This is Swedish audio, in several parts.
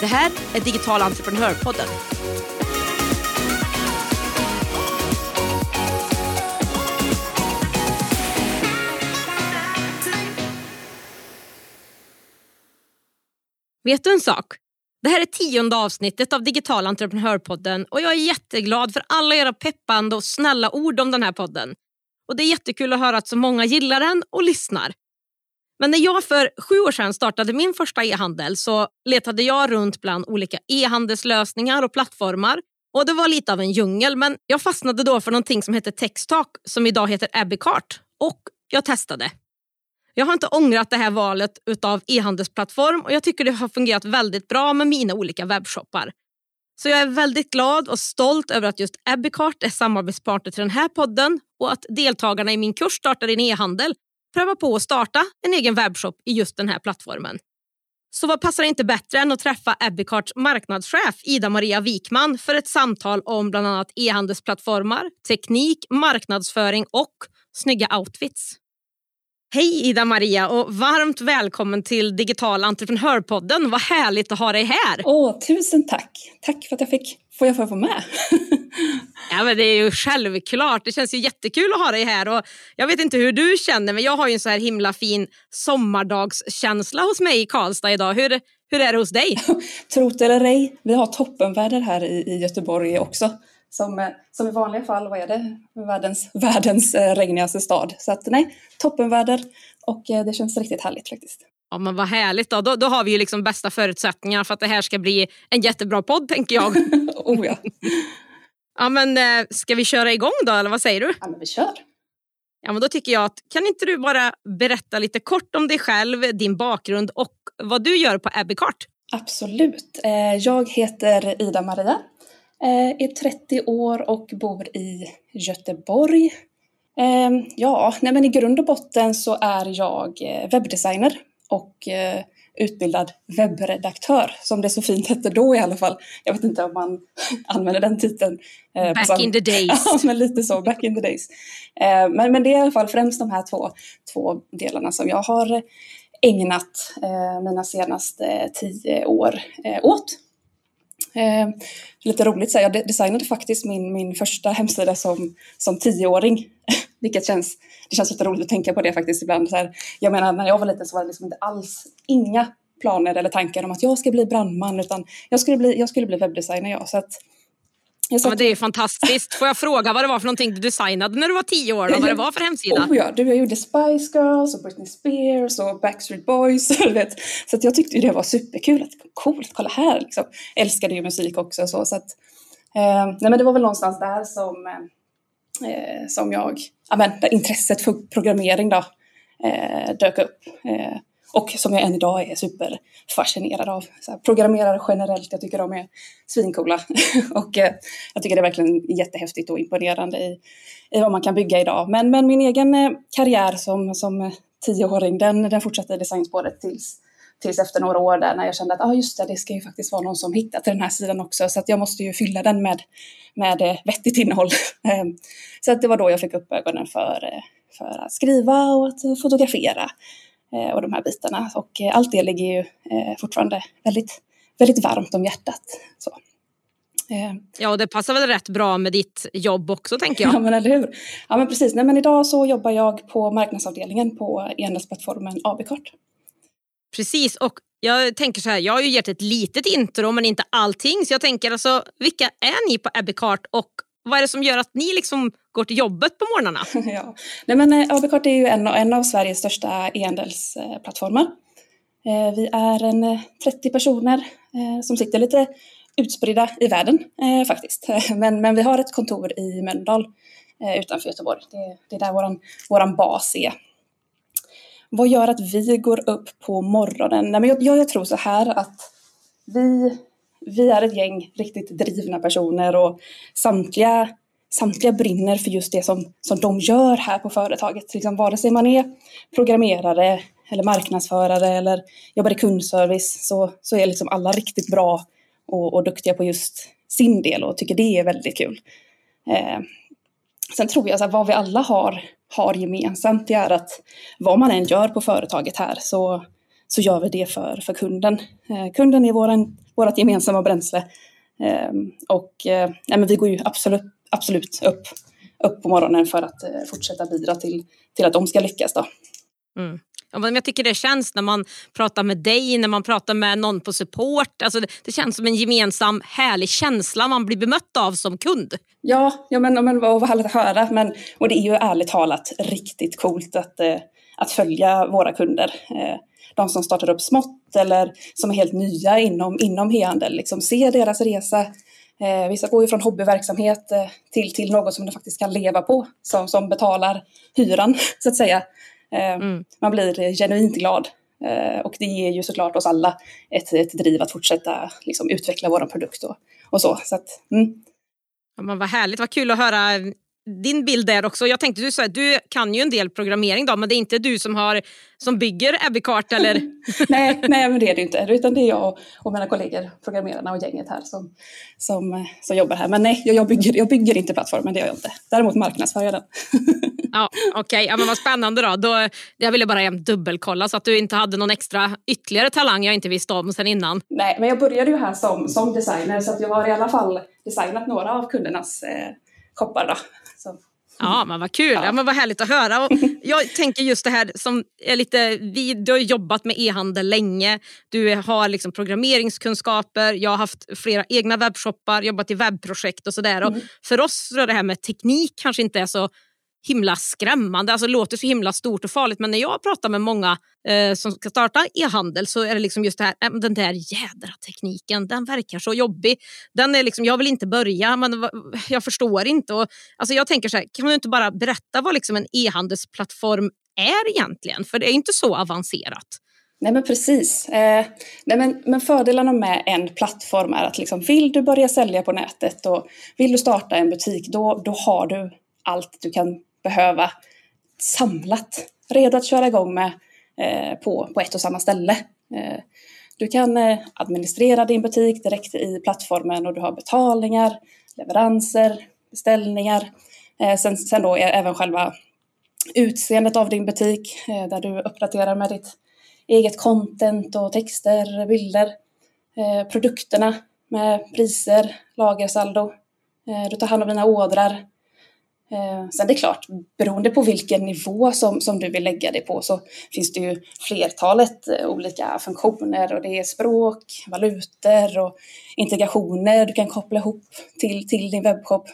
Det här är Digital entreprenörpodden. Vet du en sak? Det här är tionde avsnittet av Digital entreprenörpodden och jag är jätteglad för alla era peppande och snälla ord om den här podden. Och Det är jättekul att höra att så många gillar den och lyssnar. Men när jag för sju år sedan startade min första e-handel så letade jag runt bland olika e-handelslösningar och plattformar. Och Det var lite av en djungel men jag fastnade då för någonting som heter Textalk som idag heter Abbycart och jag testade. Jag har inte ångrat det här valet av e-handelsplattform och jag tycker det har fungerat väldigt bra med mina olika webbshoppar. Så jag är väldigt glad och stolt över att just Abbycart är samarbetspartner till den här podden och att deltagarna i min kurs Starta din e-handel pröva på att starta en egen webbshop i just den här plattformen. Så vad passar inte bättre än att träffa Abicarts marknadschef Ida-Maria Wikman för ett samtal om bland annat e-handelsplattformar, teknik, marknadsföring och snygga outfits. Hej Ida-Maria och varmt välkommen till Digital entreprenörpodden. Vad härligt att ha dig här. Åh, tusen tack. Tack för att jag fick får jag få vara med. ja, men det är ju självklart. Det känns ju jättekul att ha dig här. Och jag vet inte hur du känner, men jag har ju en så här himla fin sommardagskänsla hos mig i Karlstad idag. Hur, hur är det hos dig? Trot eller ej, vi har toppenväder här i, i Göteborg också. Som, eh, som i vanliga fall, vad är det, världens, världens eh, regnigaste stad. Så att nej, toppenväder och eh, det känns riktigt härligt faktiskt. Ja men vad härligt då. då. Då har vi ju liksom bästa förutsättningar för att det här ska bli en jättebra podd tänker jag. oh ja. ja men ska vi köra igång då eller vad säger du? Ja men vi kör. Ja men då tycker jag att kan inte du bara berätta lite kort om dig själv, din bakgrund och vad du gör på Abbycart? Absolut. Jag heter Ida Maria är 30 år och bor i Göteborg. Ehm, ja, nej men i grund och botten så är jag eh, webbdesigner och eh, utbildad webbredaktör, som det så fint hette då i alla fall. Jag vet inte om man använder den titeln. Back in the days. ja, men lite så, back in the days. Men, men det är i alla fall främst de här två, två delarna som jag har ägnat mina senaste tio år åt. Eh, lite roligt så jag designade faktiskt min, min första hemsida som, som tioåring. Vilket känns, det känns lite roligt att tänka på det faktiskt ibland. Så här, jag menar när jag var liten så var det liksom inte alls inga planer eller tankar om att jag ska bli brandman utan jag skulle bli, jag skulle bli webbdesigner. Ja, så att, Ja, men det är fantastiskt. Får jag fråga vad det var för någonting du designade när du var tio år? Då? Vad det var för hemsida? Oh, ja. du, jag gjorde Spice Girls och Britney Spears och Backstreet Boys. Så att jag tyckte det var superkul. Att, coolt, kolla här. Liksom. Älskade ju musik också. Så, så att, eh, nej, men det var väl någonstans där som, eh, som jag, ja, men, intresset för programmering då, eh, dök upp. Eh, och som jag än idag är superfascinerad av. Så här, programmerare generellt, jag tycker de är svincoola. och eh, jag tycker det är verkligen jättehäftigt och imponerande i, i vad man kan bygga idag. Men, men min egen eh, karriär som, som eh, tioåring, den, den fortsatte i designspåret tills, tills efter några år där när jag kände att ah, just det, det ska ju faktiskt vara någon som hittar till den här sidan också. Så att jag måste ju fylla den med, med eh, vettigt innehåll. Eh, så att det var då jag fick upp ögonen för, eh, för att skriva och att fotografera. Eh, och de här bitarna. Och eh, allt det ligger ju eh, fortfarande väldigt, väldigt varmt om hjärtat. Så. Ja, och det passar väl rätt bra med ditt jobb också tänker jag. Ja, men eller hur. Ja, men precis. Nej, men idag så jobbar jag på marknadsavdelningen på e-handelsplattformen Abicart. Precis, och jag tänker så här, jag har ju gett ett litet intro men inte allting. Så jag tänker alltså, vilka är ni på Abicart och vad är det som gör att ni liksom går till jobbet på morgnarna? ja. Nej, men eh, AB-kort är ju en, en av Sveriges största e-handelsplattformar. Eh, vi är en 30 eh, personer eh, som sitter lite utspridda i världen eh, faktiskt. Men, men vi har ett kontor i Mölndal utanför Göteborg. Det, det är där vår våran bas är. Vad gör att vi går upp på morgonen? Nej, men jag, jag tror så här att vi, vi är ett gäng riktigt drivna personer och samtliga, samtliga brinner för just det som, som de gör här på företaget. Liksom, vare sig man är programmerare eller marknadsförare eller jobbar i kundservice så, så är liksom alla riktigt bra och, och duktiga på just sin del och tycker det är väldigt kul. Eh, sen tror jag att vad vi alla har, har gemensamt det är att vad man än gör på företaget här så, så gör vi det för, för kunden. Eh, kunden är våran, vårt gemensamma bränsle. Eh, och eh, nej, men vi går ju absolut, absolut upp, upp på morgonen för att eh, fortsätta bidra till, till att de ska lyckas. Då. Mm. Jag tycker det känns när man pratar med dig, när man pratar med någon på support. Alltså det, det känns som en gemensam härlig känsla man blir bemött av som kund. Ja, ja men, men vad härligt att höra. Men, och det är ju ärligt talat riktigt coolt att, eh, att följa våra kunder. De som startar upp smått eller som är helt nya inom, inom e-handel. Liksom, se deras resa. Eh, vissa går ju från hobbyverksamhet eh, till, till något som de faktiskt kan leva på, som, som betalar hyran så att säga. Eh, mm. Man blir genuint glad. Eh, och det ger ju såklart oss alla ett, ett driv att fortsätta liksom, utveckla vår produkt och, och så. så att, mm. ja, men vad härligt, vad kul att höra din bild där också. Jag tänkte du sa du kan ju en del programmering då, men det är inte du som, har, som bygger Abbeycart eller? nej, nej, men det är det inte. Utan det är jag och mina kollegor, programmerarna och gänget här som, som, som jobbar här. Men nej, jag bygger, jag bygger inte plattformen, det gör jag inte. Däremot marknadsför jag den. ja, Okej, okay. ja, men vad spännande då. då. Jag ville bara dubbelkolla så att du inte hade någon extra ytterligare talang jag inte visste om sen innan. Nej, men jag började ju här som, som designer så att jag har i alla fall designat några av kundernas eh, koppar. Då. Ja, men vad kul. Ja. ja. men vad härligt att höra. Och jag tänker just det här som är lite, vi, du har jobbat med e-handel länge. Du har liksom programmeringskunskaper. Jag har haft flera egna webbshoppar, jobbat i webbprojekt och sådär. Mm. för oss är det här med teknik kanske inte är så himla skrämmande. Alltså, det låter så himla stort och farligt men när jag pratar med många eh, som ska starta e-handel så är det liksom just det här, äh, den där jädra tekniken, den verkar så jobbig. Den är liksom, jag vill inte börja men jag förstår inte. Och, alltså, jag tänker så här, kan du inte bara berätta vad liksom en e-handelsplattform är egentligen? För det är inte så avancerat. Nej men precis. Eh, nej men, men fördelarna med en plattform är att liksom, vill du börja sälja på nätet och vill du starta en butik då, då har du allt du kan behöva samlat, redo att köra igång med eh, på, på ett och samma ställe. Eh, du kan eh, administrera din butik direkt i plattformen och du har betalningar, leveranser, beställningar. Eh, sen, sen då är även själva utseendet av din butik eh, där du uppdaterar med ditt eget content och texter, bilder. Eh, produkterna med priser, lagersaldo. Eh, du tar hand om dina ordrar, Eh, sen det är klart, beroende på vilken nivå som, som du vill lägga det på så finns det ju flertalet eh, olika funktioner och det är språk, valutor och integrationer du kan koppla ihop till, till din webbshop.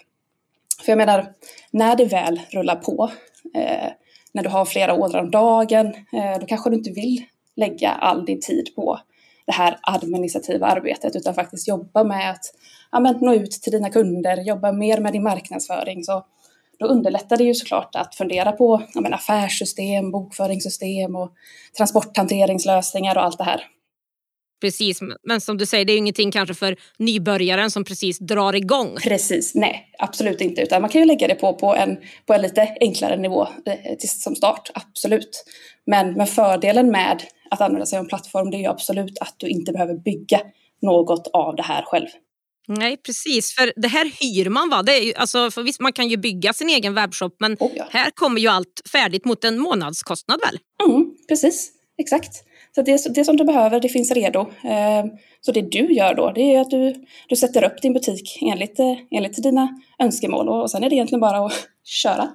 För jag menar, när det väl rullar på, eh, när du har flera ordrar om dagen, eh, då kanske du inte vill lägga all din tid på det här administrativa arbetet utan faktiskt jobba med att ja, men, nå ut till dina kunder, jobba mer med din marknadsföring. Så då underlättar det ju såklart att fundera på ja, affärssystem, bokföringssystem och transporthanteringslösningar och allt det här. Precis, men som du säger, det är ju ingenting kanske för nybörjaren som precis drar igång. Precis, nej, absolut inte. Utan man kan ju lägga det på, på, en, på en lite enklare nivå eh, till, som start, absolut. Men, men fördelen med att använda sig av en plattform det är ju absolut att du inte behöver bygga något av det här själv. Nej, precis. För det här hyr man. Va? Det är ju, alltså, för visst, man kan ju bygga sin egen webbshop men oh, ja. här kommer ju allt färdigt mot en månadskostnad väl? Mm, precis, exakt. Så det, det som du behöver, det finns redo. Eh, så det du gör då, det är att du, du sätter upp din butik enligt, eh, enligt dina önskemål och sen är det egentligen bara att köra.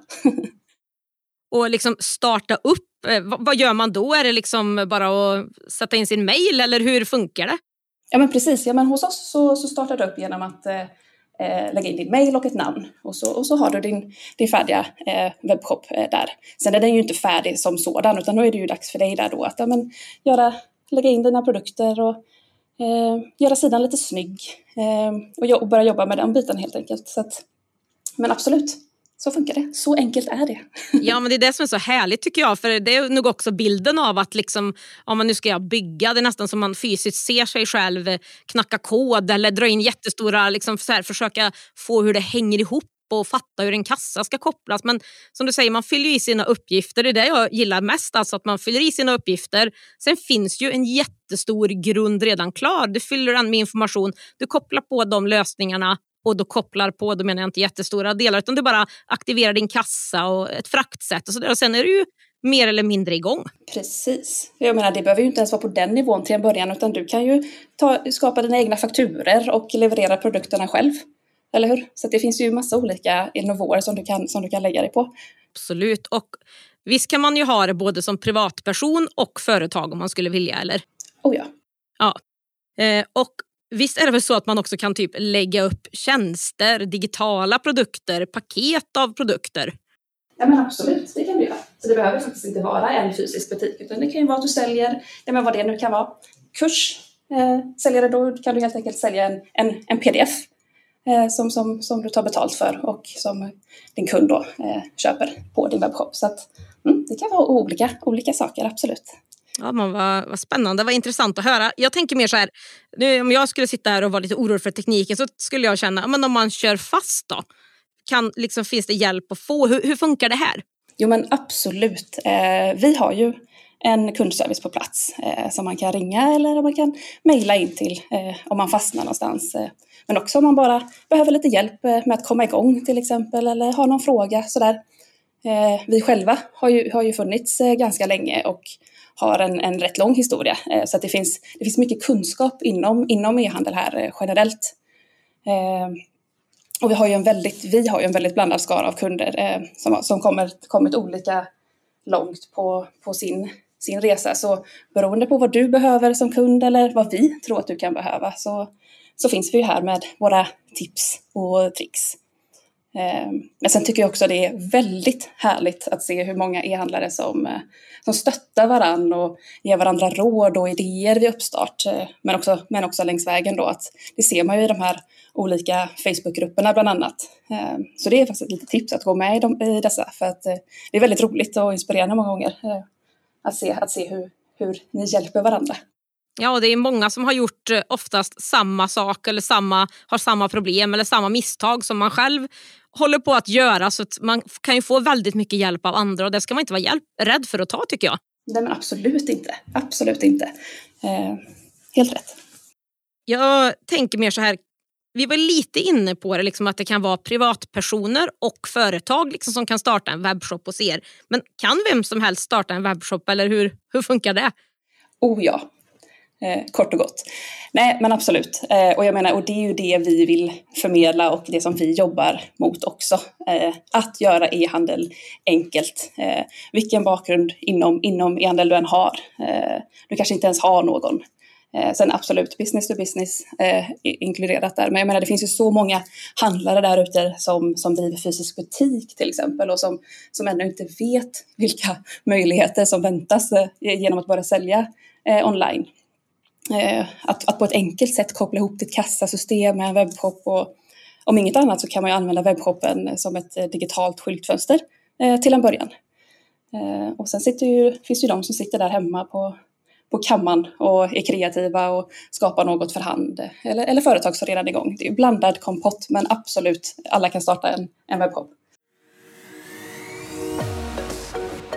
och liksom starta upp, eh, vad gör man då? Är det liksom bara att sätta in sin mail eller hur funkar det? Ja men precis, ja, men hos oss så, så startar du upp genom att eh, eh, lägga in din mail och ett namn och så, och så har du din, din färdiga eh, webbshop eh, där. Sen är den ju inte färdig som sådan utan då är det ju dags för dig där då att ja, men, göra, lägga in dina produkter och eh, göra sidan lite snygg eh, och, och, börja jobba med den biten helt enkelt. Så att, men absolut, så funkar det. Så enkelt är det. ja, men det är det som är så härligt tycker jag. För Det är nog också bilden av att liksom, om man nu ska jag bygga, det är nästan som man fysiskt ser sig själv knacka kod eller dra in jättestora, liksom, så här, försöka få hur det hänger ihop och fatta hur en kassa ska kopplas. Men som du säger, man fyller i sina uppgifter. Det är det jag gillar mest, alltså att man fyller i sina uppgifter. Sen finns ju en jättestor grund redan klar. Du fyller den med information, du kopplar på de lösningarna och då kopplar på, då menar jag inte jättestora delar, utan du bara aktiverar din kassa och ett fraktsätt och, så där. och sen är du ju mer eller mindre igång. Precis. Jag menar, det behöver ju inte ens vara på den nivån till en början, utan du kan ju ta, skapa dina egna fakturer och leverera produkterna själv. Eller hur? Så det finns ju massa olika nivåer som du kan, som du kan lägga dig på. Absolut. Och visst kan man ju ha det både som privatperson och företag om man skulle vilja, eller? Oh ja. Ja. Eh, och Visst är det väl så att man också kan typ lägga upp tjänster, digitala produkter, paket av produkter? Ja men absolut, det kan du göra. Så det behöver faktiskt inte vara en fysisk butik utan det kan ju vara att du säljer, ja men vad det nu kan vara, kurs. Eh, säljer det då kan du helt enkelt sälja en, en, en pdf eh, som, som, som du tar betalt för och som din kund då eh, köper på din webbshop. Så att, mm, det kan vara olika, olika saker, absolut. Ja, man vad, vad spännande, vad intressant att höra. Jag tänker mer så här, nu, om jag skulle sitta här och vara lite orolig för tekniken så skulle jag känna, men om man kör fast då? Kan, liksom, finns det hjälp att få? Hur, hur funkar det här? Jo men absolut. Eh, vi har ju en kundservice på plats eh, som man kan ringa eller om man kan mejla in till eh, om man fastnar någonstans. Eh, men också om man bara behöver lite hjälp eh, med att komma igång till exempel eller har någon fråga sådär. Eh, vi själva har ju, har ju funnits eh, ganska länge och har en, en rätt lång historia. Eh, så att det, finns, det finns mycket kunskap inom, inom e-handel här eh, generellt. Eh, och vi har ju en väldigt, vi har ju en väldigt blandad skara av kunder eh, som, som kommer, kommit olika långt på, på sin, sin resa. Så beroende på vad du behöver som kund eller vad vi tror att du kan behöva så, så finns vi ju här med våra tips och tricks. Ehm, men sen tycker jag också det är väldigt härligt att se hur många e-handlare som, eh, som stöttar varandra och ger varandra råd och idéer vid uppstart. Eh, men också, men också längs vägen då. Att det ser man ju i de här olika Facebookgrupperna bland annat. Ehm, så det är faktiskt ett litet tips att gå med i, de, i dessa för att eh, det är väldigt roligt och inspirerande många gånger att se, att se hur, hur ni hjälper varandra. Ja, och det är många som har gjort oftast samma sak eller samma, har samma problem eller samma misstag som man själv håller på att göra så att man kan ju få väldigt mycket hjälp av andra och det ska man inte vara hjälp, rädd för att ta tycker jag. Nej men absolut inte, absolut inte. Eh, helt rätt. Jag tänker mer så här, vi var lite inne på det, liksom att det kan vara privatpersoner och företag liksom, som kan starta en webbshop hos er. Men kan vem som helst starta en webbshop eller hur, hur funkar det? Oh ja, Eh, kort och gott. Nej, men absolut. Eh, och jag menar, och det är ju det vi vill förmedla och det som vi jobbar mot också. Eh, att göra e-handel enkelt. Eh, vilken bakgrund inom, inom e-handel du än har. Eh, du kanske inte ens har någon. Eh, sen absolut, business to business eh, inkluderat där. Men jag menar, det finns ju så många handlare där ute som, som driver fysisk butik till exempel och som, som ännu inte vet vilka möjligheter som väntas eh, genom att bara sälja eh, online. Eh, att, att på ett enkelt sätt koppla ihop ditt kassasystem med en webbshop och om inget annat så kan man ju använda webbshoppen som ett eh, digitalt skyltfönster eh, till en början. Eh, och sen sitter ju, finns det ju de som sitter där hemma på, på kammaren och är kreativa och skapar något för hand eller, eller företag som redan är igång. Det är ju blandad kompott men absolut, alla kan starta en, en webbshop.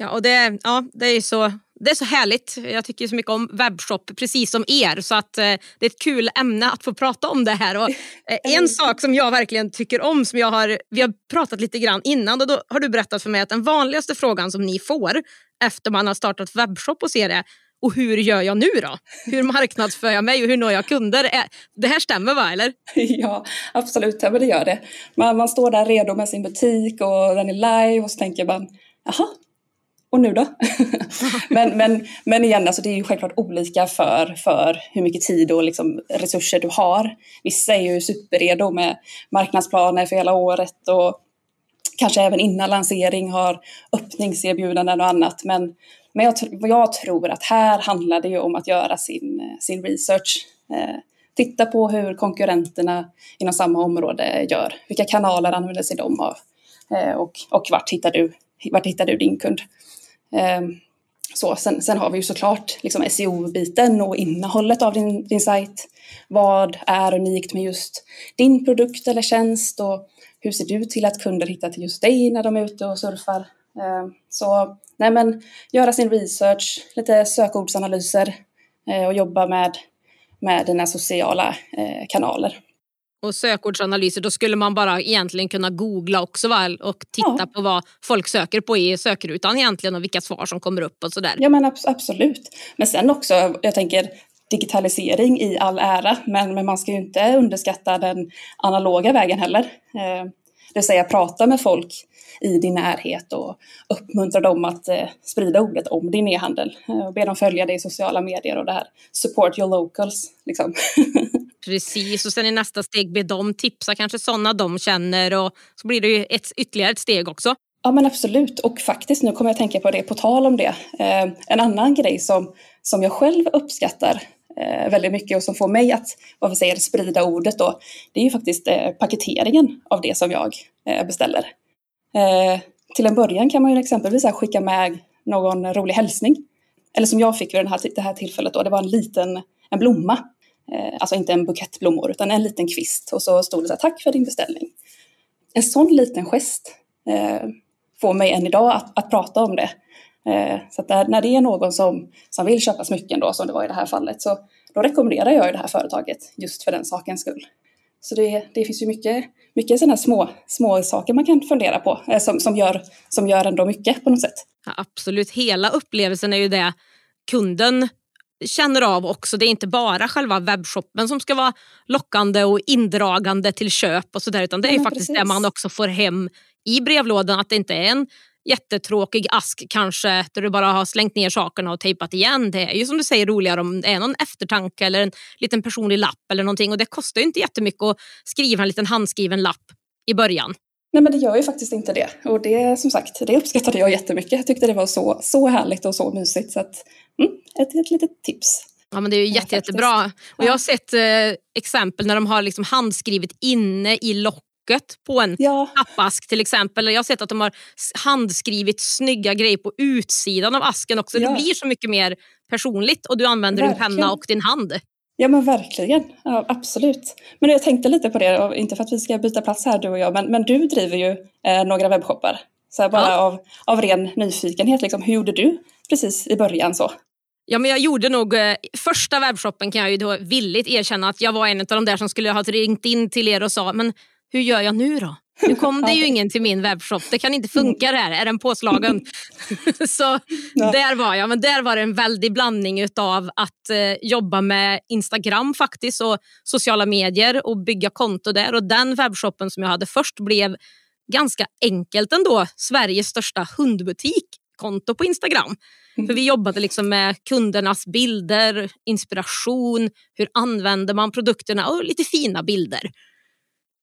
Ja, och det, ja, det är så det är så härligt. Jag tycker så mycket om webbshop, precis som er. Så att, eh, det är ett kul ämne att få prata om det här. Och, eh, en sak som jag verkligen tycker om, som jag har, vi har pratat lite grann innan, och då har du berättat för mig att den vanligaste frågan som ni får efter man har startat webbshop hos er är och hur gör jag nu då? Hur marknadsför jag mig och hur når jag kunder? Det här stämmer va, eller? Ja, absolut, ja, det gör det. Man, man står där redo med sin butik och den är live och så tänker man, jaha, och nu då? men, men, men igen, alltså det är ju självklart olika för, för hur mycket tid och liksom resurser du har. Vissa är ju superredo med marknadsplaner för hela året och kanske även innan lansering har öppningserbjudanden och annat. Men, men jag, jag tror att här handlar det ju om att göra sin, sin research. Eh, titta på hur konkurrenterna inom samma område gör. Vilka kanaler använder sig de av? Eh, och, och vart, hittar du, vart hittar du din kund? Ehm, så, sen, sen, har vi ju såklart liksom SEO-biten och innehållet av din, din sajt. Vad är unikt med just din produkt eller tjänst och hur ser du till att kunder hittar till just dig när de är ute och surfar? Ehm, så nej men, göra sin research, lite sökordsanalyser eh, och jobba med, med dina sociala eh, kanaler. Och sökordsanalyser, då skulle man bara egentligen kunna googla också va? och titta ja. på vad folk söker på i sökrutan egentligen och vilka svar som kommer upp och sådär. Ja men absolut. Men sen också, jag tänker digitalisering i all ära, men, men man ska ju inte underskatta den analoga vägen heller. Eh, det vill säga prata med folk i din närhet och uppmuntra dem att eh, sprida ordet om din e-handel. Eh, och be dem följa dig i sociala medier och det här support your locals. Liksom. Precis, och sen i nästa steg be dem tipsa kanske sådana de känner och så blir det ju ett, ytterligare ett steg också. Ja men absolut och faktiskt nu kommer jag tänka på det på tal om det. Eh, en annan grej som, som jag själv uppskattar eh, väldigt mycket och som får mig att vad vi säger, sprida ordet då, det är ju faktiskt eh, paketeringen av det som jag eh, beställer. Eh, till en början kan man ju exempelvis skicka med någon rolig hälsning. Eller som jag fick vid den här, det här tillfället då, det var en liten en blomma. Eh, alltså inte en bukett blommor utan en liten kvist och så stod det så här, tack för din beställning. En sån liten gest eh, får mig än idag att, att prata om det. Eh, så där, när det är någon som, som vill köpa smycken då, som det var i det här fallet, så då rekommenderar jag det här företaget just för den sakens skull. Så det, det finns ju mycket, mycket sådana små, små saker man kan fundera på eh, som, som, gör, som gör ändå mycket på något sätt. Ja, absolut, hela upplevelsen är ju det kunden känner av också. Det är inte bara själva webbshoppen som ska vara lockande och indragande till köp och sådär utan det är ja, faktiskt precis. det man också får hem i brevlådan. Att det inte är en jättetråkig ask kanske där du bara har slängt ner sakerna och tejpat igen. Det är ju som du säger roligare om det är någon eftertanke eller en liten personlig lapp eller någonting och det kostar ju inte jättemycket att skriva en liten handskriven lapp i början. Nej men det gör ju faktiskt inte det och det som sagt det uppskattade jag jättemycket. Jag tyckte det var så, så härligt och så mysigt så att mm, ett, ett litet tips. Ja men det är ju jätte, jättebra. Och jag har sett eh, exempel när de har liksom handskrivit inne i lock locket på en ja. pappask till exempel. Jag har sett att de har handskrivit snygga grejer på utsidan av asken också. Ja. Det blir så mycket mer personligt och du använder verkligen. din penna och din hand. Ja men verkligen, ja, absolut. Men jag tänkte lite på det, inte för att vi ska byta plats här du och jag, men, men du driver ju eh, några webbshoppar. Så bara ja. av, av ren nyfikenhet, liksom, hur gjorde du precis i början så? Ja, men jag gjorde nog, eh, första webbshoppen kan jag ju då villigt erkänna att jag var en av de där som skulle ha ringt in till er och sa men hur gör jag nu då? Nu kom det ju ingen till min webbshop. Det kan inte funka det här. Är den påslagen? så där var jag. Men där var det en väldig blandning av att eh, jobba med Instagram faktiskt och sociala medier och bygga konto där. Och den webbshoppen som jag hade först blev ganska enkelt ändå. Sveriges största hundbutik konto på Instagram. Mm. För vi jobbade liksom med kundernas bilder, inspiration, hur använder man produkterna och lite fina bilder.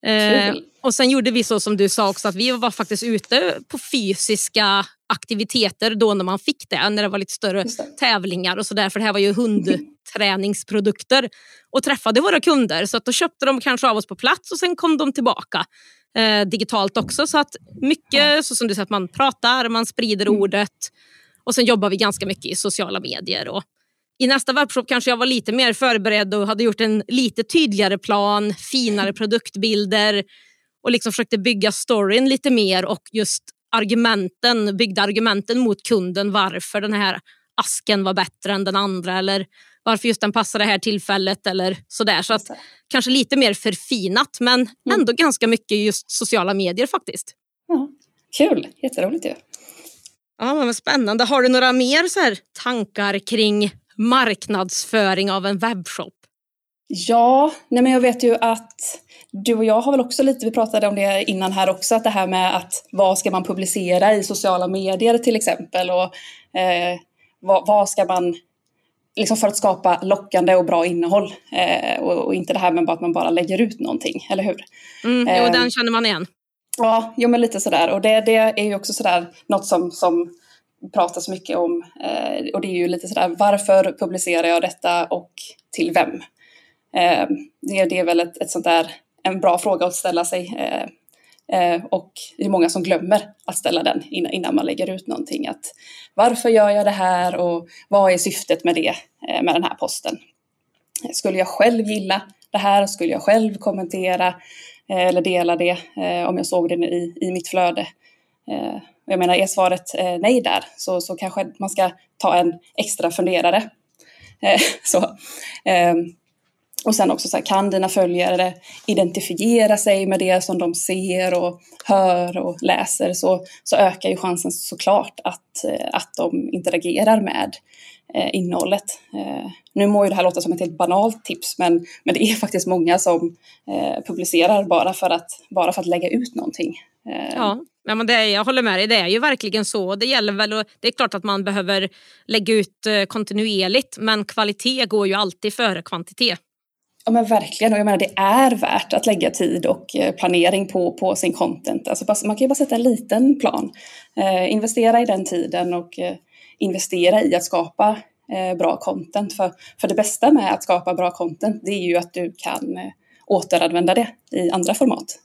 Eh, och sen gjorde vi så som du sa också att vi var faktiskt ute på fysiska aktiviteter då när man fick det, när det var lite större tävlingar och sådär. För det här var ju hundträningsprodukter och träffade våra kunder. Så att då köpte de kanske av oss på plats och sen kom de tillbaka eh, digitalt också. Så att mycket så som du säger, att man pratar, man sprider mm. ordet och sen jobbar vi ganska mycket i sociala medier och i nästa webbshop kanske jag var lite mer förberedd och hade gjort en lite tydligare plan, finare produktbilder och liksom försökte bygga storyn lite mer och just argumenten, byggde argumenten mot kunden varför den här asken var bättre än den andra eller varför just den passar det här tillfället eller sådär. Så att, kanske lite mer förfinat men mm. ändå ganska mycket just sociala medier faktiskt. Ja, kul, jätteroligt ju. Ja, men spännande. Har du några mer så här tankar kring marknadsföring av en webbshop? Ja, nej men jag vet ju att du och jag har väl också lite, vi pratade om det innan här också, att det här med att vad ska man publicera i sociala medier till exempel och eh, vad, vad, ska man, liksom för att skapa lockande och bra innehåll eh, och, och, inte det här med att man bara lägger ut någonting, eller hur? Mm, jo, eh, den känner man igen. Ja, jo men lite sådär och det, det är ju också sådär något som, som pratas mycket om eh, och det är ju lite sådär varför publicerar jag detta och till vem? Eh, det, det är väl ett, ett sånt där en bra fråga att ställa sig. Eh, eh, och det är många som glömmer att ställa den innan, man lägger ut någonting. Att varför gör jag det här och vad är syftet med det, eh, med den här posten? Skulle jag själv gilla det här? Skulle jag själv kommentera eh, eller dela det eh, om jag såg det i, i mitt flöde? Eh, jag menar, är svaret eh, nej där så, så kanske man ska ta en extra funderare. Eh, så. Ehm, och sen också så här, kan dina följare identifiera sig med det som de ser och hör och läser så, så ökar ju chansen såklart att, eh, att de interagerar med eh, innehållet. Eh, nu må ju det här låta som ett helt banalt tips men, men det är faktiskt många som eh, publicerar bara för, att, bara för att lägga ut någonting. Eh, ja. Ja, men det, jag håller med dig, det är ju verkligen så. Det, gäller väl, det är klart att man behöver lägga ut eh, kontinuerligt men kvalitet går ju alltid före kvantitet. Ja men verkligen, och jag menar det är värt att lägga tid och eh, planering på, på sin content. Alltså man kan ju bara sätta en liten plan. Eh, investera i den tiden och eh, investera i att skapa eh, bra content. För, för det bästa med att skapa bra content det är ju att du kan eh, återanvända det i andra format.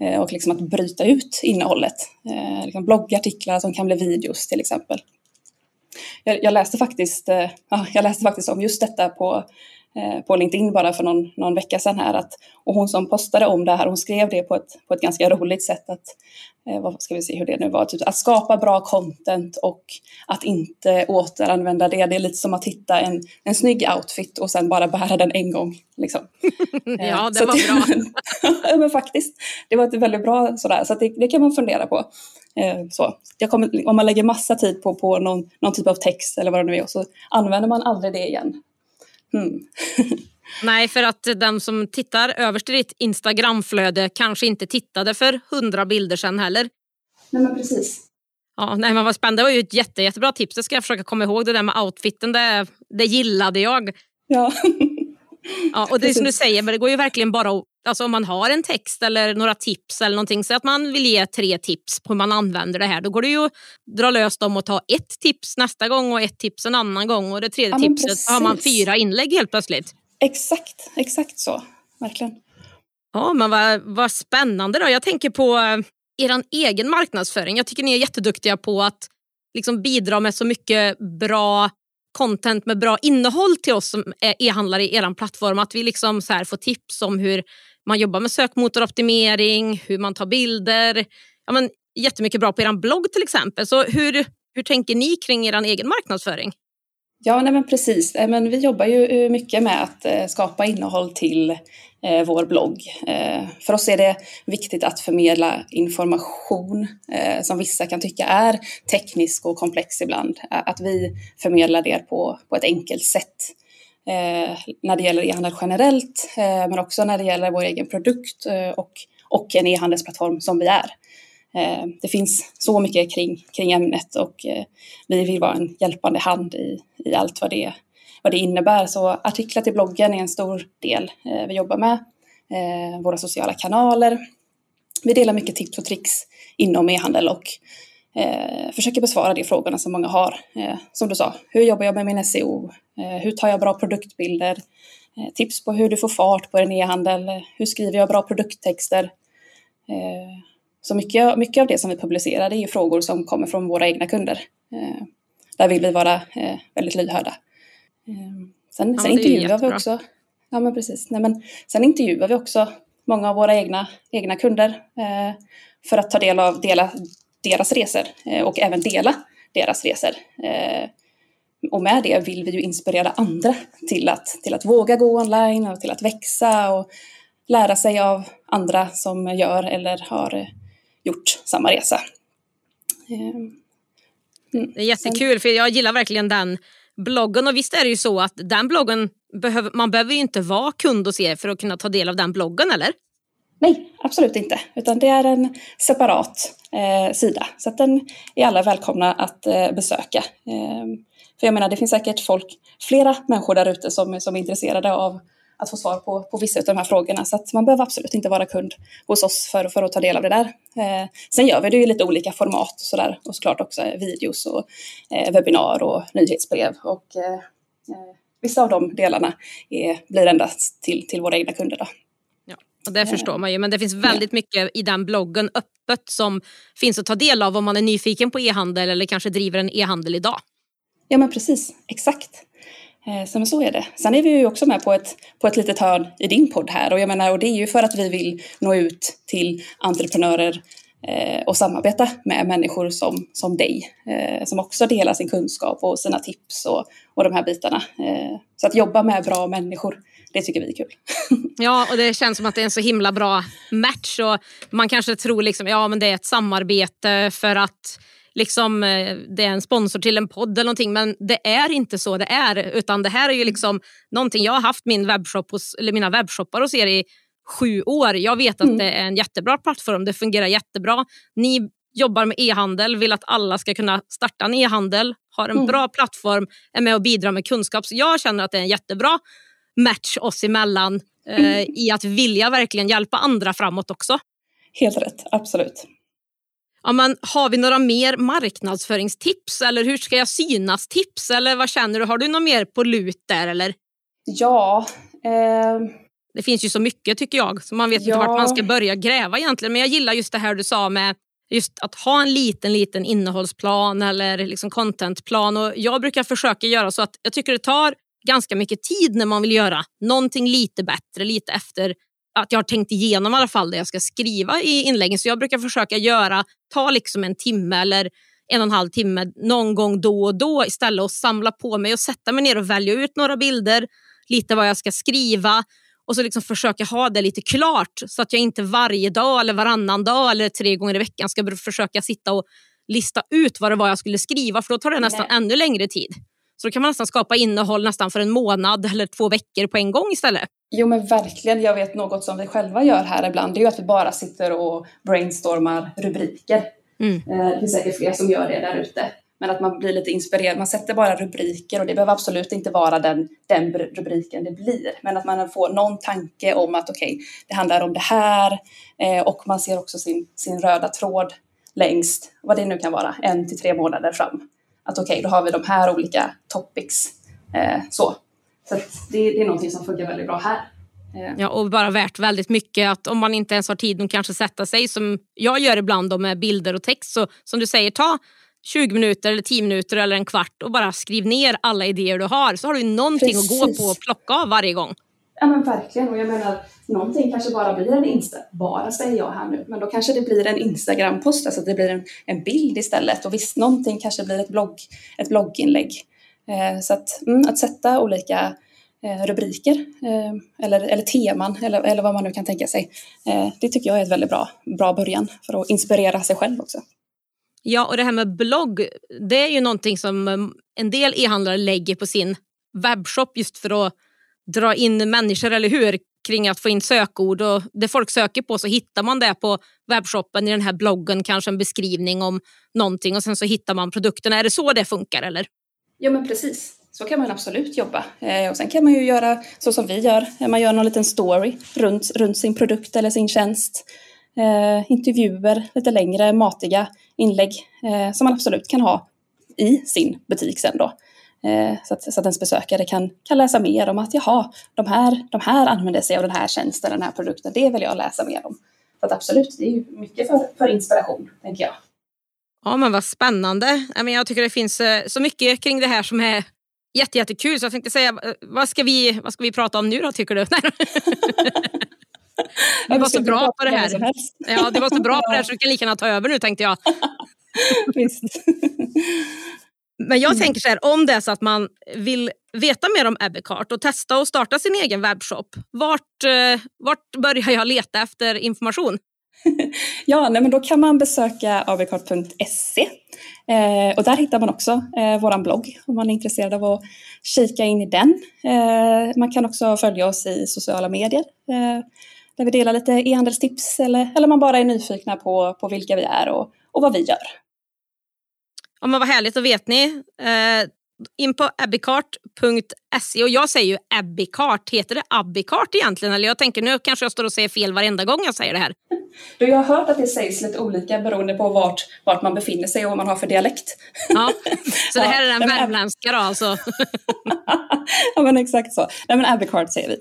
Eh, och liksom att bryta ut innehållet. Eh, liksom bloggartiklar som kan bli videos till exempel. Jag, jag läste faktiskt, eh, jag läste faktiskt om just detta på på LinkedIn bara för någon, någon vecka sedan här. Att, och hon som postade om det här, hon skrev det på ett, på ett ganska roligt sätt. Att, eh, vad ska vi se hur det nu var, typ, att skapa bra content och att inte återanvända det. Det är lite som att hitta en, en snygg outfit och sen bara bära den en gång. Liksom. ja, eh, det var bra. ja, men faktiskt. Det var ett väldigt bra sådär, så det, det, kan man fundera på. Så, kommer, om man lägger massa tid på, på någon, någon typ av text eller vad det nu är och så använder man aldrig det igen. Mm. Nej, för att den som tittar överst i ditt Instagramflöde kanske inte tittade för hundra bilder sedan heller. Nej, men precis. Ja, nej, men vad spännande. Det var ju ett jätte, jättebra tips. Det ska jag försöka komma ihåg. Det där med outfiten, det, det gillade jag. Ja. ja och det är som du säger, men det går ju verkligen bara att, alltså om man har en text eller några tips eller någonting, så att man vill ge tre tips på hur man använder det här, då går det ju att dra löst dem och ta ett tips nästa gång och ett tips en annan gång och det tredje ja, tipset har man fyra inlägg helt plötsligt. Exakt, exakt så, verkligen. Ja, men vad, vad spännande då. Jag tänker på eh, er egen marknadsföring. Jag tycker ni är jätteduktiga på att liksom bidra med så mycket bra content med bra innehåll till oss som är e-handlare i er plattform. Att vi liksom så här får tips om hur man jobbar med sökmotoroptimering, hur man tar bilder. Ja, men, jättemycket bra på er blogg till exempel. Så hur, hur tänker ni kring er egen marknadsföring? Ja, nej men precis. Eh, men vi jobbar ju eh, mycket med att eh, skapa innehåll till vår blogg. För oss är det viktigt att förmedla information som vissa kan tycka är teknisk och komplex ibland. Att vi förmedlar det på, på ett enkelt sätt. Eh, när det gäller e-handel generellt, eh, men också när det gäller vår egen produkt eh, och, och en e-handelsplattform som vi är. Eh, det finns så mycket kring, kring ämnet och eh, vi vill vara en hjälpande hand i, i allt vad det, vad det innebär. Så artiklar till bloggen är en stor del eh, vi jobbar med. Våra sociala kanaler. Vi delar mycket tips och tricks inom e-handel och försöker besvara de frågorna som många har. som du sa, hur jobbar jag med min SEO? hur tar jag bra produktbilder? tips på hur du får fart på din e-handel. Hur skriver jag bra produkttexter? Så mycket, mycket av det som vi publicerar det är frågor som kommer från våra egna kunder. Eh, där vill vi vara eh, väldigt lyhörda. Eh, sen, ja, sen intervjuar vi också. Ja, men precis. Nej, men sen intervjuar vi också många av våra egna, egna kunder eh, för att ta del av dela, deras resor eh, och även dela deras resor. Eh, och med det vill vi ju inspirera andra till att, till att våga gå online och till att växa och lära sig av andra som gör eller har gjort samma resa. Ehm, mm. Det är jättekul för jag gillar verkligen den bloggen och visst är det ju så att den bloggen, behöver, man behöver ju inte vara kund hos er för att kunna ta del av den bloggen eller? Nej, absolut inte. Utan det är en separat eh, sida. Så att den är alla välkomna att eh, besöka. Eh, för jag menar, det finns säkert folk, flera människor där ute som, som är intresserade av att få svar på, på vissa av de här frågorna. Så att man behöver absolut inte vara kund hos oss för, för att ta del av det där. Eh, sen gör vi det i lite olika format och sådär. Och såklart också eh, videos och eh, webbinar och nyhetsbrev. Och eh, eh, vissa av de delarna är, blir endast till, till våra egna kunder. Då. Och det förstår man ju. Men det finns väldigt mycket i den bloggen öppet som finns att ta del av om man är nyfiken på e-handel eller kanske driver en e-handel idag. Ja men precis, exakt. Eh, så, men så är det. Sen är vi ju också med på ett, på ett litet hörn i din podd här och jag menar, och det är ju för att vi vill nå ut till entreprenörer eh, och samarbeta med människor som, som dig, eh, som också delar sin kunskap och sina tips och, och de här bitarna. Eh, så att jobba med bra människor, det tycker vi är kul. ja, och det känns som att det är en så himla bra match och man kanske tror liksom, ja men det är ett samarbete för att liksom, eh, det är en sponsor till en podd eller någonting men det är inte så det är utan det här är ju liksom någonting jag har haft min webbshop hos, eller mina webbshoppar hos er i sju år. Jag vet att mm. det är en jättebra plattform, det fungerar jättebra. Ni jobbar med e-handel, vill att alla ska kunna starta en e-handel, har en mm. bra plattform, är med och bidrar med kunskap. Så jag känner att det är en jättebra match oss emellan eh, mm. i att vilja verkligen hjälpa andra framåt också. Helt rätt, absolut. Ja, men har vi några mer marknadsföringstips eller hur ska jag synas tips eller vad känner du? Har du något mer på lut där eller? Ja. Eh... Det finns ju så mycket tycker jag så man vet ja. inte vart man ska börja gräva egentligen. Men jag gillar just det här du sa med just att ha en liten, liten innehållsplan eller liksom contentplan. Och jag brukar försöka göra så att jag tycker det tar ganska mycket tid när man vill göra någonting lite bättre, lite efter att jag har tänkt igenom i alla fall det jag ska skriva i inläggen. Så jag brukar försöka göra, ta liksom en timme eller en och en halv timme någon gång då och då istället och samla på mig och sätta mig ner och välja ut några bilder, lite vad jag ska skriva och så liksom försöka ha det lite klart så att jag inte varje dag eller varannan dag eller tre gånger i veckan ska försöka sitta och lista ut vad det var jag skulle skriva för då tar det nästan Nej. ännu längre tid. Så då kan man nästan skapa innehåll nästan för en månad eller två veckor på en gång istället. Jo men verkligen, jag vet något som vi själva gör här ibland, det är ju att vi bara sitter och brainstormar rubriker. Mm. Eh, det finns säkert fler som gör det där ute. Men att man blir lite inspirerad, man sätter bara rubriker och det behöver absolut inte vara den, den rubriken det blir. Men att man får någon tanke om att okej, okay, det handlar om det här eh, och man ser också sin, sin röda tråd längst, vad det nu kan vara, en till tre månader fram. Att okej, okay, då har vi de här olika topics. Eh, så så det, det, är någonting som funkar väldigt bra här. Eh. Ja, och bara värt väldigt mycket att om man inte ens har tid att kanske sätta sig som jag gör ibland då med bilder och text så som du säger ta 20 minuter eller 10 minuter eller en kvart och bara skriv ner alla idéer du har så har du någonting Precis. att gå på och plocka av varje gång. Ja men verkligen och jag menar någonting kanske bara blir en Insta, bara säger jag här nu, men då kanske det blir en Instagram-post, alltså att det blir en, en bild istället och visst någonting kanske blir ett, blogg, ett blogginlägg. Eh, så att, mm, att sätta olika eh, rubriker eh, eller, eller teman eller, eller vad man nu kan tänka sig. Det tycker jag är ett väldigt bra, bra början för att inspirera sig själv också. Ja, och det här med blogg, det är ju någonting som mm, en del e-handlare lägger på sin webbshop just för att dra in människor, eller hur? Kring att få in sökord och det folk söker på så hittar man det på webbshoppen i den här bloggen, kanske en beskrivning om någonting och sen så hittar man produkterna. Är det så det funkar eller? Ja men precis. Så kan man absolut jobba. Eh, och sen kan man ju göra så som vi gör. Man gör någon liten story runt, runt sin produkt eller sin tjänst. Eh, intervjuer, lite längre matiga inlägg eh, som man absolut kan ha i sin butik sen då. Eh, så, att, så att ens besökare kan, kan läsa mer om att jaha, de här, de här använder sig av den här tjänsten, den här produkten, det vill jag läsa mer om. Så att absolut, det är ju mycket för, för inspiration, tänker jag. Ja men vad spännande. Jag tycker det finns eh, så mycket kring det här som är jätte, jättekul så jag tänkte säga, eh, vad ska vi, vad ska vi prata om nu då tycker du? Du var så bra på det här. Ja, det var så bra på det här så du kan lika gärna ta över nu tänkte jag. Visst. Men jag tänker så här, om det är så att man vill veta mer om Abbeycart och testa och starta sin egen webbshop, vart, eh, vart börjar jag leta efter information? ja, nej, men då kan man besöka avcart.se Eh, och där hittar man också eh, vår blogg om man är intresserad av att kika in i den. Eh, man kan också följa oss i sociala medier eh, där vi delar lite e-handelstips eller, eller man bara är nyfikna på, på vilka vi är och, och vad vi gör. Ja, men vad härligt, då vet ni. Eh, in på abbeycart.se och jag säger ju abbeycart, heter det abbeycart egentligen? Eller jag tänker nu kanske jag står och säger fel varenda gång jag säger det här. Du, jag har hört att det sägs lite olika beroende på vart, vart man befinner sig och vad man har för dialekt. Ja, så det här är den värmländska då alltså? ja men exakt så. Nej men abbeycart säger vi.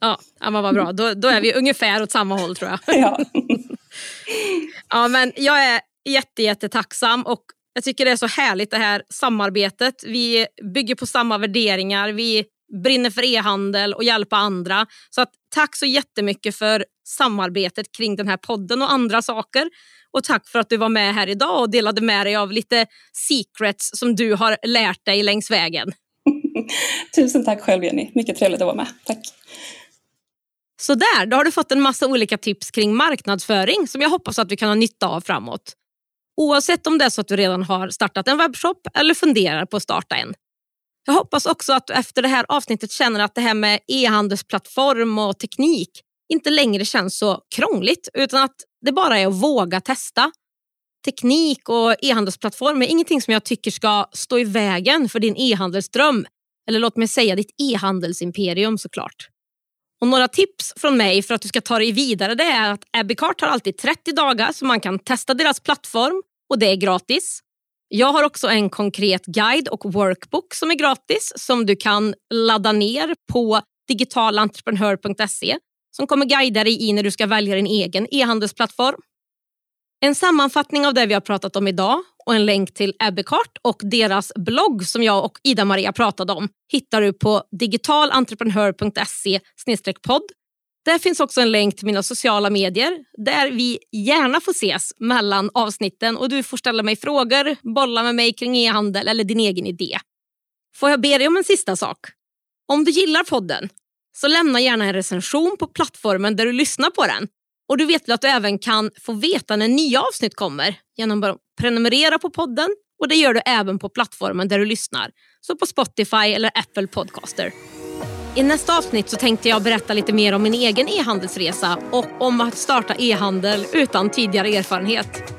Ja, ja men vad bra. Då, då är vi ungefär åt samma håll tror jag. Ja. ja men jag är jätte, jättetacksam och jag tycker det är så härligt det här samarbetet. Vi bygger på samma värderingar. Vi brinner för e-handel och hjälpa andra. Så att, tack så jättemycket för samarbetet kring den här podden och andra saker. Och tack för att du var med här idag och delade med dig av lite secrets som du har lärt dig längs vägen. Tusen tack själv Jenny, mycket trevligt att vara med. Tack. Så där, då har du fått en massa olika tips kring marknadsföring som jag hoppas att du kan ha nytta av framåt. Oavsett om det är så att du redan har startat en webbshop eller funderar på att starta en. Jag hoppas också att du efter det här avsnittet känner att det här med e-handelsplattform och teknik inte längre känns så krångligt utan att det bara är att våga testa. Teknik och e-handelsplattform är ingenting som jag tycker ska stå i vägen för din e-handelsdröm. Eller låt mig säga ditt e-handelsimperium såklart. Och några tips från mig för att du ska ta dig vidare det är att Abbeycart har alltid 30 dagar så man kan testa deras plattform och det är gratis. Jag har också en konkret guide och workbook som är gratis som du kan ladda ner på digitalentreprenör.se som kommer guida dig i när du ska välja din egen e-handelsplattform. En sammanfattning av det vi har pratat om idag och en länk till Ebbekart och deras blogg som jag och Ida-Maria pratade om hittar du på digitalentreprenör.se podd. Där finns också en länk till mina sociala medier där vi gärna får ses mellan avsnitten och du får ställa mig frågor, bolla med mig kring e-handel eller din egen idé. Får jag be dig om en sista sak? Om du gillar podden så lämna gärna en recension på plattformen där du lyssnar på den. Och Du vet att du även kan få veta när nya avsnitt kommer genom att prenumerera på podden och det gör du även på plattformen där du lyssnar, så på Spotify eller Apple Podcaster. I nästa avsnitt så tänkte jag berätta lite mer om min egen e-handelsresa och om att starta e-handel utan tidigare erfarenhet.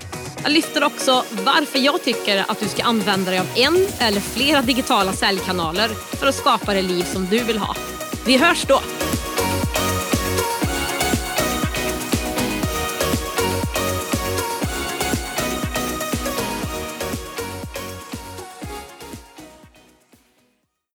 Jag lyfter också varför jag tycker att du ska använda dig av en eller flera digitala säljkanaler för att skapa det liv som du vill ha. Vi hörs då!